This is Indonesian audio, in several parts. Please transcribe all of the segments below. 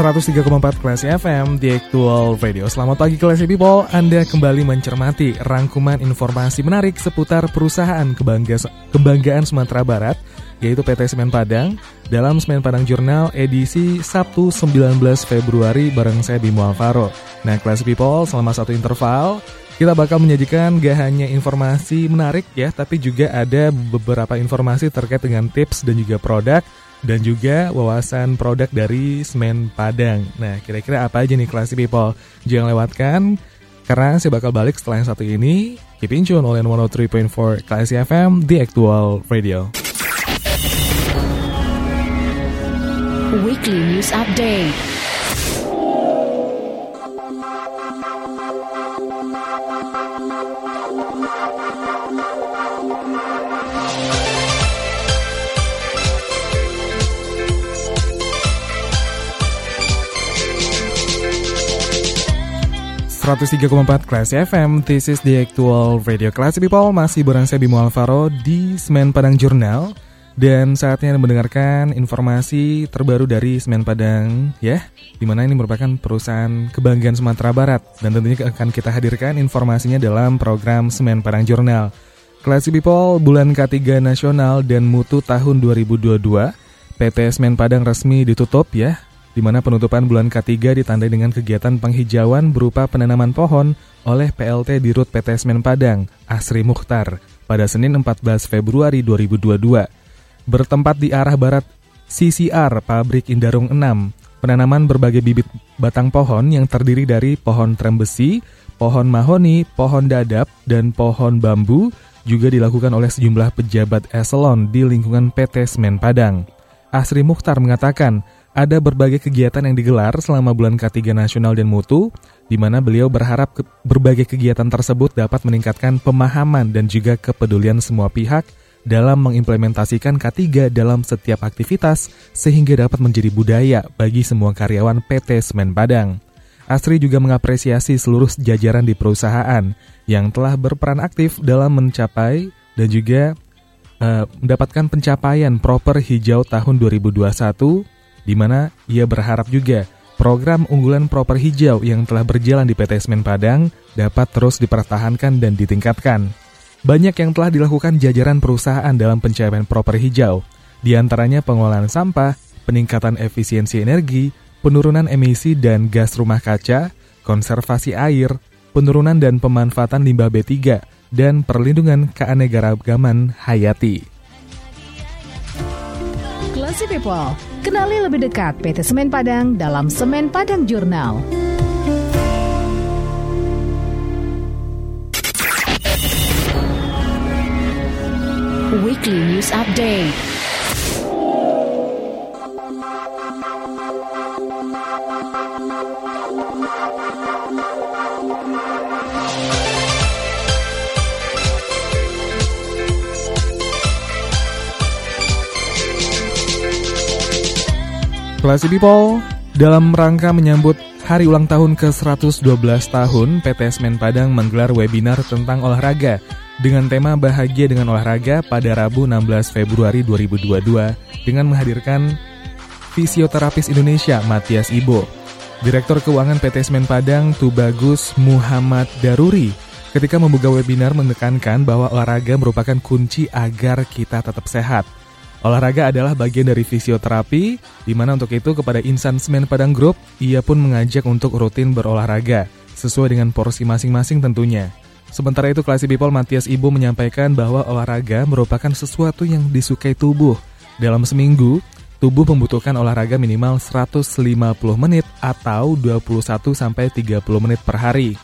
103,4 Classy FM di Actual Radio. Selamat pagi Classy People, Anda kembali mencermati rangkuman informasi menarik seputar perusahaan kebangga, kebanggaan Sumatera Barat, yaitu PT Semen Padang, dalam Semen Padang Jurnal edisi Sabtu 19 Februari bareng saya Bimo Alvaro. Nah Classy People, selama satu interval, kita bakal menyajikan gak hanya informasi menarik ya, tapi juga ada beberapa informasi terkait dengan tips dan juga produk dan juga wawasan produk dari Semen Padang. Nah, kira-kira apa aja nih Classy People? Jangan lewatkan, karena saya bakal balik setelah yang satu ini. Keep in tune oleh 103.4 Classy FM, di Actual Radio. Weekly News Update 103,4 Classy FM, this is the actual radio Classy People. Masih bareng saya Bimo Alvaro di Semen Padang Jurnal. Dan saatnya mendengarkan informasi terbaru dari Semen Padang ya. Di mana ini merupakan perusahaan kebanggaan Sumatera Barat. Dan tentunya akan kita hadirkan informasinya dalam program Semen Padang Jurnal. Classy People, bulan K3 Nasional dan Mutu tahun 2022 PT Semen Padang resmi ditutup ya di mana penutupan bulan K3 ditandai dengan kegiatan penghijauan berupa penanaman pohon oleh PLT di Rut PT Semen Padang, Asri Mukhtar, pada Senin 14 Februari 2022. Bertempat di arah barat CCR Pabrik Indarung 6, penanaman berbagai bibit batang pohon yang terdiri dari pohon trembesi, pohon mahoni, pohon dadap, dan pohon bambu juga dilakukan oleh sejumlah pejabat eselon di lingkungan PT Semen Padang. Asri Mukhtar mengatakan, ada berbagai kegiatan yang digelar selama bulan K3 Nasional dan Mutu, di mana beliau berharap ke berbagai kegiatan tersebut dapat meningkatkan pemahaman dan juga kepedulian semua pihak dalam mengimplementasikan K3 dalam setiap aktivitas sehingga dapat menjadi budaya bagi semua karyawan PT Semen Padang. Asri juga mengapresiasi seluruh jajaran di perusahaan yang telah berperan aktif dalam mencapai dan juga uh, mendapatkan pencapaian proper hijau tahun 2021 di mana ia berharap juga program unggulan proper hijau yang telah berjalan di PT Semen Padang dapat terus dipertahankan dan ditingkatkan. Banyak yang telah dilakukan jajaran perusahaan dalam pencapaian proper hijau, di antaranya pengelolaan sampah, peningkatan efisiensi energi, penurunan emisi dan gas rumah kaca, konservasi air, penurunan dan pemanfaatan limbah B3, dan perlindungan keanekaragaman hayati. People, kenali lebih dekat PT Semen Padang dalam Semen Padang Jurnal. Weekly News Update Classy People, dalam rangka menyambut hari ulang tahun ke-112 tahun, PT Semen Padang menggelar webinar tentang olahraga dengan tema Bahagia dengan Olahraga pada Rabu 16 Februari 2022 dengan menghadirkan fisioterapis Indonesia Matias Ibo. Direktur Keuangan PT Semen Padang Tubagus Muhammad Daruri ketika membuka webinar menekankan bahwa olahraga merupakan kunci agar kita tetap sehat. Olahraga adalah bagian dari fisioterapi, di mana untuk itu kepada insan semen Padang Group, ia pun mengajak untuk rutin berolahraga, sesuai dengan porsi masing-masing tentunya. Sementara itu, Classy People Matias Ibu menyampaikan bahwa olahraga merupakan sesuatu yang disukai tubuh. Dalam seminggu, tubuh membutuhkan olahraga minimal 150 menit atau 21-30 menit per hari.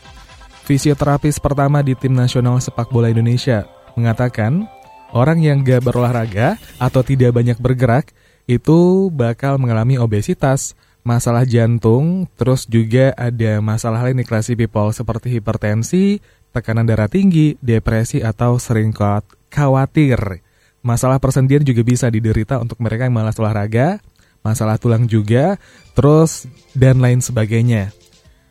Fisioterapis pertama di tim nasional sepak bola Indonesia, mengatakan orang yang gak berolahraga atau tidak banyak bergerak itu bakal mengalami obesitas, masalah jantung, terus juga ada masalah lain di classy people seperti hipertensi, tekanan darah tinggi, depresi atau sering khawatir. Masalah persendian juga bisa diderita untuk mereka yang malas olahraga, masalah tulang juga, terus dan lain sebagainya.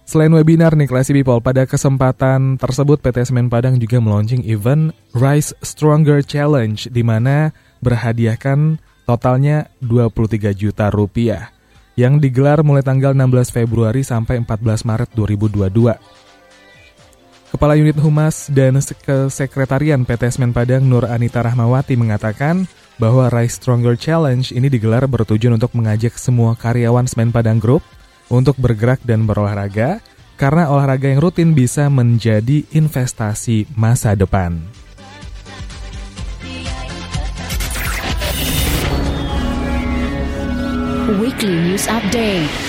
Selain webinar nih Classy People, pada kesempatan tersebut PT Semen Padang juga meluncing event Rise Stronger Challenge di mana berhadiahkan totalnya 23 juta rupiah yang digelar mulai tanggal 16 Februari sampai 14 Maret 2022. Kepala Unit Humas dan Kesekretarian PT Semen Padang Nur Anita Rahmawati mengatakan bahwa Rise Stronger Challenge ini digelar bertujuan untuk mengajak semua karyawan Semen Padang Group untuk bergerak dan berolahraga, karena olahraga yang rutin bisa menjadi investasi masa depan. Weekly News Update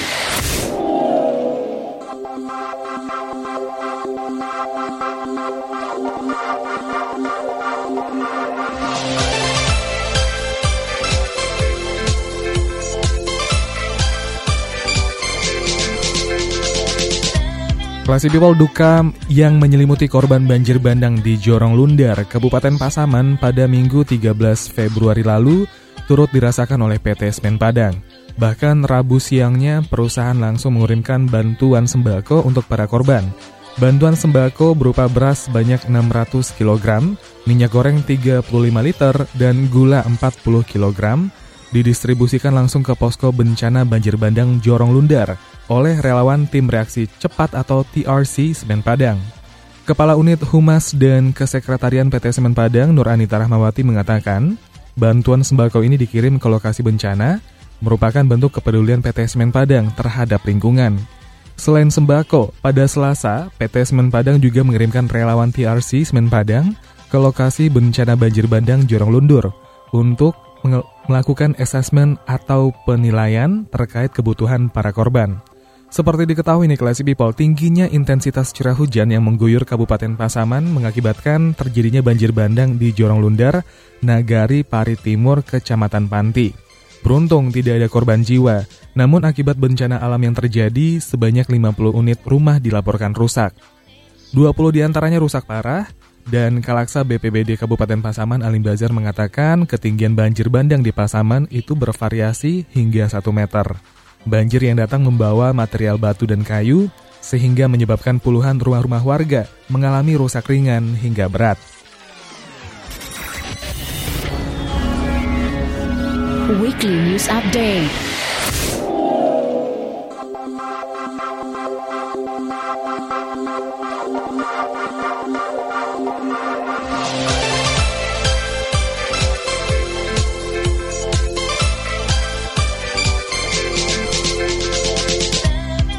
Klasi People duka yang menyelimuti korban banjir bandang di Jorong Lundar, Kabupaten Pasaman pada Minggu 13 Februari lalu turut dirasakan oleh PT Semen Padang. Bahkan Rabu siangnya perusahaan langsung mengirimkan bantuan sembako untuk para korban. Bantuan sembako berupa beras sebanyak 600 kg, minyak goreng 35 liter, dan gula 40 kg didistribusikan langsung ke posko bencana banjir bandang Jorong Lundar oleh relawan tim reaksi cepat atau TRC Semen Padang. Kepala Unit Humas dan Kesekretarian PT Semen Padang Nur Anita Rahmawati mengatakan, bantuan sembako ini dikirim ke lokasi bencana merupakan bentuk kepedulian PT Semen Padang terhadap lingkungan. Selain sembako, pada Selasa, PT Semen Padang juga mengirimkan relawan TRC Semen Padang ke lokasi bencana banjir bandang Jorong Lundur untuk melakukan asesmen atau penilaian terkait kebutuhan para korban. Seperti diketahui nih Classy People, tingginya intensitas curah hujan yang mengguyur Kabupaten Pasaman mengakibatkan terjadinya banjir bandang di Jorong Lundar, Nagari Pari Timur, Kecamatan Panti. Beruntung tidak ada korban jiwa, namun akibat bencana alam yang terjadi, sebanyak 50 unit rumah dilaporkan rusak. 20 di antaranya rusak parah, dan Kalaksa BPBD Kabupaten Pasaman Alim Bazar mengatakan ketinggian banjir bandang di Pasaman itu bervariasi hingga 1 meter. Banjir yang datang membawa material batu dan kayu, sehingga menyebabkan puluhan rumah-rumah warga mengalami rusak ringan hingga berat. Weekly News Update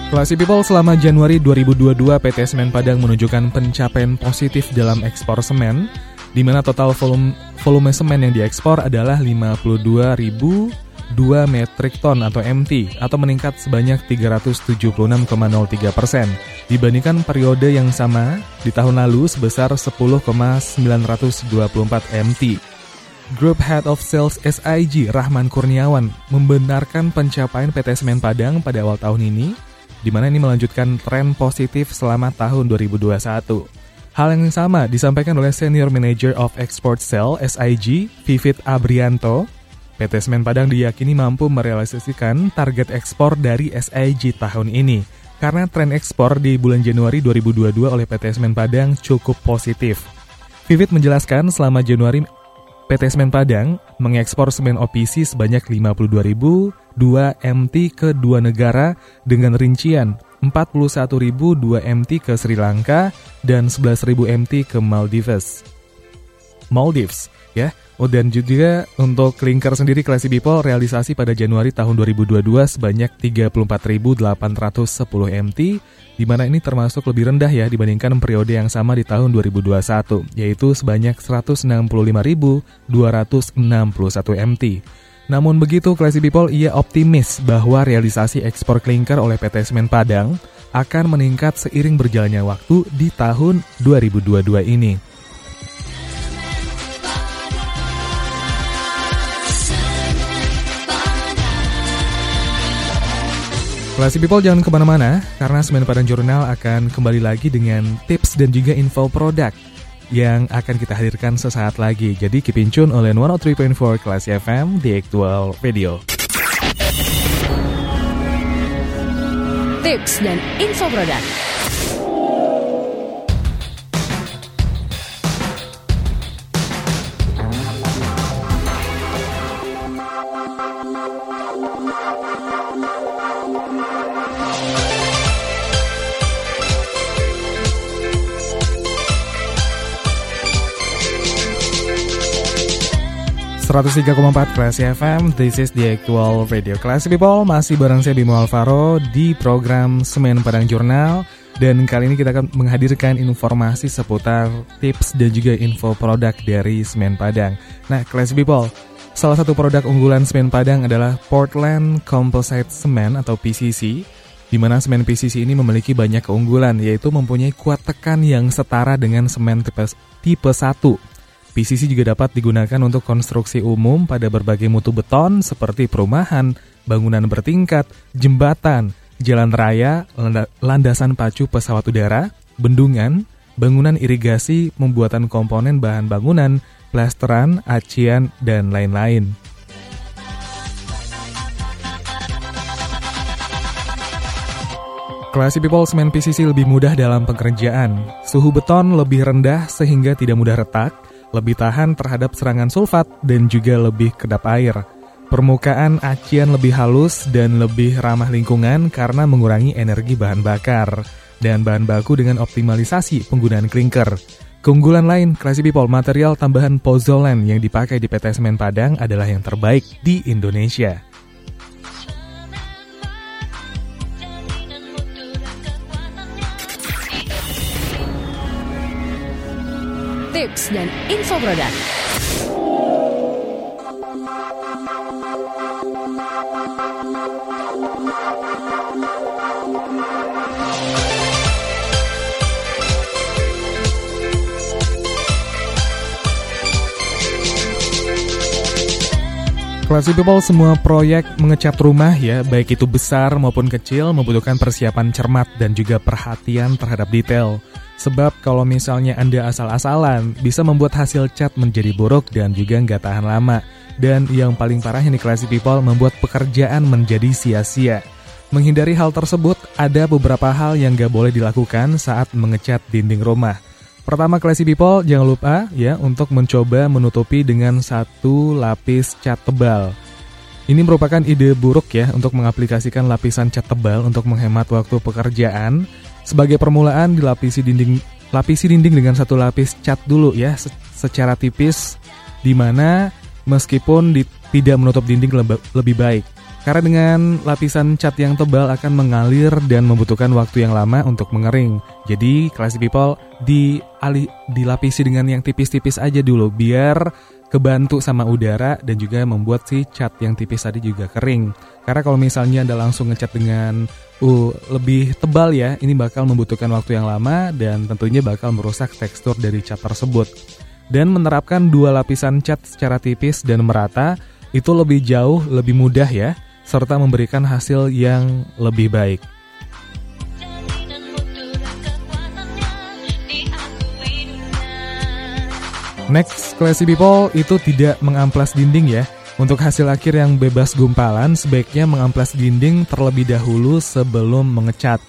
Classy People, selama Januari 2022 PT Semen Padang menunjukkan pencapaian positif dalam ekspor semen, di mana total volume, volume semen yang diekspor adalah 52.002 metrik ton atau MT, atau meningkat sebanyak 376,03 persen dibandingkan periode yang sama di tahun lalu sebesar 10,924 MT. Group Head of Sales SIG Rahman Kurniawan membenarkan pencapaian PT Semen Padang pada awal tahun ini di mana ini melanjutkan tren positif selama tahun 2021. Hal yang sama disampaikan oleh Senior Manager of Export Sale SIG, Vivit Abrianto. PT Semen Padang diyakini mampu merealisasikan target ekspor dari SIG tahun ini karena tren ekspor di bulan Januari 2022 oleh PT Semen Padang cukup positif. Vivit menjelaskan selama Januari PT Semen Padang mengekspor semen OPC sebanyak 52.000 2 MT ke dua negara dengan rincian 41.002 MT ke Sri Lanka dan 11.000 MT ke Maldives. Maldives, ya. Oh, dan juga untuk Klinker sendiri Classy People realisasi pada Januari tahun 2022 sebanyak 34.810 MT, di mana ini termasuk lebih rendah ya dibandingkan periode yang sama di tahun 2021, yaitu sebanyak 165.261 MT. Namun begitu, Classy People ia optimis bahwa realisasi ekspor klinker oleh PT Semen Padang akan meningkat seiring berjalannya waktu di tahun 2022 ini. Classy People jangan ke mana-mana, karena Semen Padang Jurnal akan kembali lagi dengan tips dan juga info produk yang akan kita hadirkan sesaat lagi. Jadi keep in tune oleh 103.4 Classy FM di Actual Radio. Tips dan info produk. 103,4 Classy FM, this is the actual radio Classy People. Masih bareng saya Bimo Alvaro di program Semen Padang Jurnal. Dan kali ini kita akan menghadirkan informasi seputar tips dan juga info produk dari Semen Padang. Nah Classy People, salah satu produk unggulan Semen Padang adalah Portland Composite Cement atau PCC di mana semen PCC ini memiliki banyak keunggulan, yaitu mempunyai kuat tekan yang setara dengan semen tipe, tipe 1 PCC juga dapat digunakan untuk konstruksi umum pada berbagai mutu beton seperti perumahan, bangunan bertingkat, jembatan, jalan raya, landasan pacu pesawat udara, bendungan, bangunan irigasi, pembuatan komponen bahan bangunan, plasteran, acian, dan lain-lain. Classy People Semen PCC lebih mudah dalam pekerjaan. Suhu beton lebih rendah sehingga tidak mudah retak, lebih tahan terhadap serangan sulfat dan juga lebih kedap air. Permukaan acian lebih halus dan lebih ramah lingkungan karena mengurangi energi bahan bakar dan bahan baku dengan optimalisasi penggunaan klinker. Keunggulan lain, Classy People material tambahan pozolan yang dipakai di PT Semen Padang adalah yang terbaik di Indonesia. Tips dan info produk. Classy People semua proyek mengecat rumah ya, baik itu besar maupun kecil membutuhkan persiapan cermat dan juga perhatian terhadap detail. Sebab kalau misalnya Anda asal-asalan, bisa membuat hasil cat menjadi buruk dan juga nggak tahan lama. Dan yang paling parah ini Classy People membuat pekerjaan menjadi sia-sia. Menghindari hal tersebut, ada beberapa hal yang nggak boleh dilakukan saat mengecat dinding rumah. Pertama Classy People, jangan lupa ya untuk mencoba menutupi dengan satu lapis cat tebal. Ini merupakan ide buruk ya untuk mengaplikasikan lapisan cat tebal untuk menghemat waktu pekerjaan sebagai permulaan dilapisi dinding lapisi dinding dengan satu lapis cat dulu ya secara tipis di mana meskipun di, tidak menutup dinding lebih baik. Karena dengan lapisan cat yang tebal akan mengalir dan membutuhkan waktu yang lama untuk mengering. Jadi, classy people di dilapisi dengan yang tipis-tipis aja dulu biar kebantu sama udara dan juga membuat si cat yang tipis tadi juga kering. Karena kalau misalnya Anda langsung ngecat dengan uh, lebih tebal ya, ini bakal membutuhkan waktu yang lama dan tentunya bakal merusak tekstur dari cat tersebut. Dan menerapkan dua lapisan cat secara tipis dan merata itu lebih jauh lebih mudah ya, serta memberikan hasil yang lebih baik. Next, classy people itu tidak mengamplas dinding ya. Untuk hasil akhir yang bebas gumpalan, sebaiknya mengamplas dinding terlebih dahulu sebelum mengecat.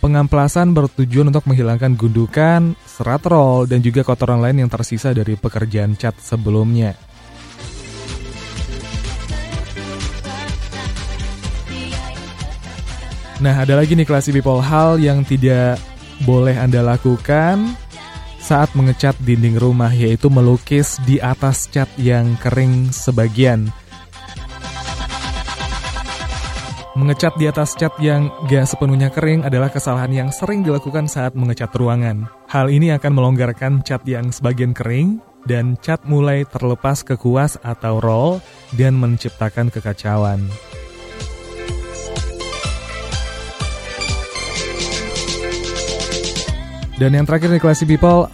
Pengamplasan bertujuan untuk menghilangkan gundukan, serat roll, dan juga kotoran lain yang tersisa dari pekerjaan cat sebelumnya. Nah, ada lagi nih classy people hal yang tidak boleh Anda lakukan saat mengecat dinding rumah yaitu melukis di atas cat yang kering sebagian. Mengecat di atas cat yang gak sepenuhnya kering adalah kesalahan yang sering dilakukan saat mengecat ruangan. Hal ini akan melonggarkan cat yang sebagian kering dan cat mulai terlepas ke kuas atau roll dan menciptakan kekacauan. Dan yang terakhir nih classy people,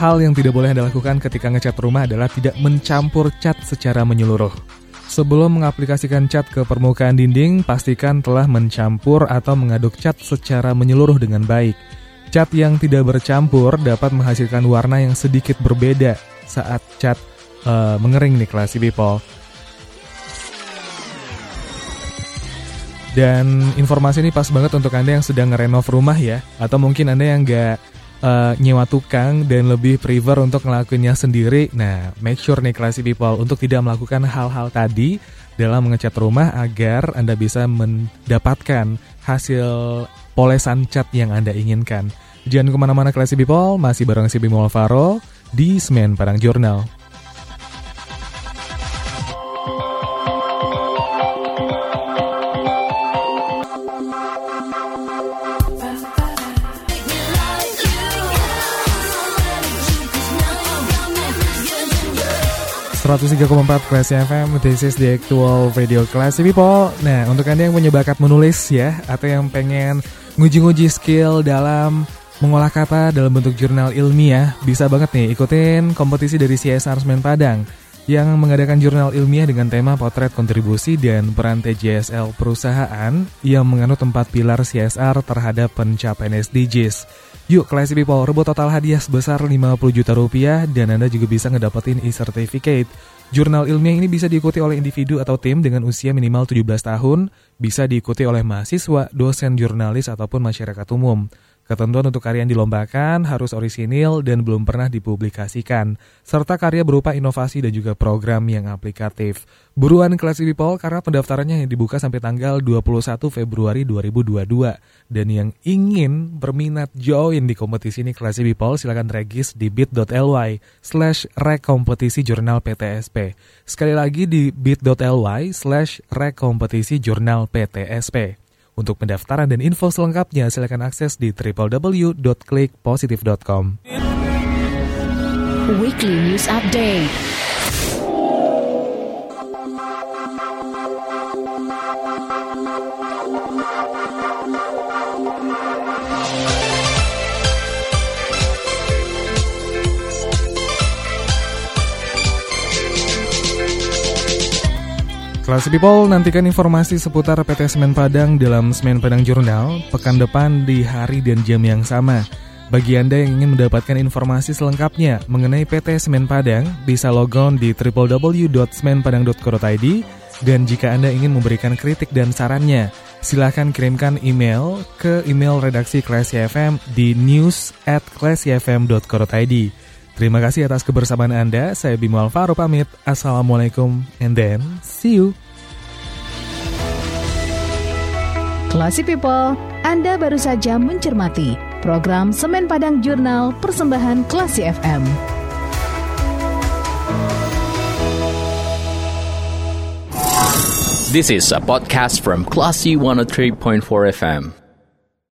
hal yang tidak boleh Anda lakukan ketika ngecat rumah adalah tidak mencampur cat secara menyeluruh. Sebelum mengaplikasikan cat ke permukaan dinding, pastikan telah mencampur atau mengaduk cat secara menyeluruh dengan baik. Cat yang tidak bercampur dapat menghasilkan warna yang sedikit berbeda saat cat uh, mengering nih classy people. Dan informasi ini pas banget untuk Anda yang sedang ngerenov rumah ya, atau mungkin Anda yang nggak uh, nyewa tukang dan lebih prefer untuk ngelakuinnya sendiri. Nah, make sure nih classy people untuk tidak melakukan hal-hal tadi dalam mengecat rumah agar Anda bisa mendapatkan hasil polesan cat yang Anda inginkan. Jangan ke mana-mana classy people, masih bareng si Bimo Alvaro di Semen Padang Journal. 103,4 Classy FM This is the actual radio Classy People Nah untuk Anda yang punya bakat menulis ya Atau yang pengen nguji-nguji skill dalam mengolah kata dalam bentuk jurnal ilmiah Bisa banget nih ikutin kompetisi dari CSR Semen Padang Yang mengadakan jurnal ilmiah dengan tema potret kontribusi dan peran TJSL perusahaan Yang menganut tempat pilar CSR terhadap pencapaian SDGs Yuk, Classy People, rebut total hadiah sebesar 50 juta rupiah dan Anda juga bisa ngedapetin e-certificate. Jurnal ilmiah ini bisa diikuti oleh individu atau tim dengan usia minimal 17 tahun, bisa diikuti oleh mahasiswa, dosen jurnalis, ataupun masyarakat umum. Ketentuan untuk karya yang dilombakan harus orisinil dan belum pernah dipublikasikan, serta karya berupa inovasi dan juga program yang aplikatif. Buruan kelas people karena pendaftarannya yang dibuka sampai tanggal 21 Februari 2022. Dan yang ingin berminat join di kompetisi ini kelas people silahkan regis di bit.ly slash rekompetisi jurnal PTSP. Sekali lagi di bit.ly slash rekompetisi jurnal PTSP. Untuk pendaftaran dan info selengkapnya, silakan akses di www.klikpositif.com. Weekly News Update. Kelas People, nantikan informasi seputar PT Semen Padang dalam Semen Padang Jurnal pekan depan di hari dan jam yang sama. Bagi Anda yang ingin mendapatkan informasi selengkapnya mengenai PT Semen Padang, bisa logon di www.semenpadang.co.id dan jika Anda ingin memberikan kritik dan sarannya, silahkan kirimkan email ke email redaksi Classy FM di news at. Terima kasih atas kebersamaan Anda. Saya Bimo Alvaro pamit. Assalamualaikum and then see you. Classy People, Anda baru saja mencermati program Semen Padang Jurnal Persembahan Classy FM. This is a podcast from Classy 103.4 FM.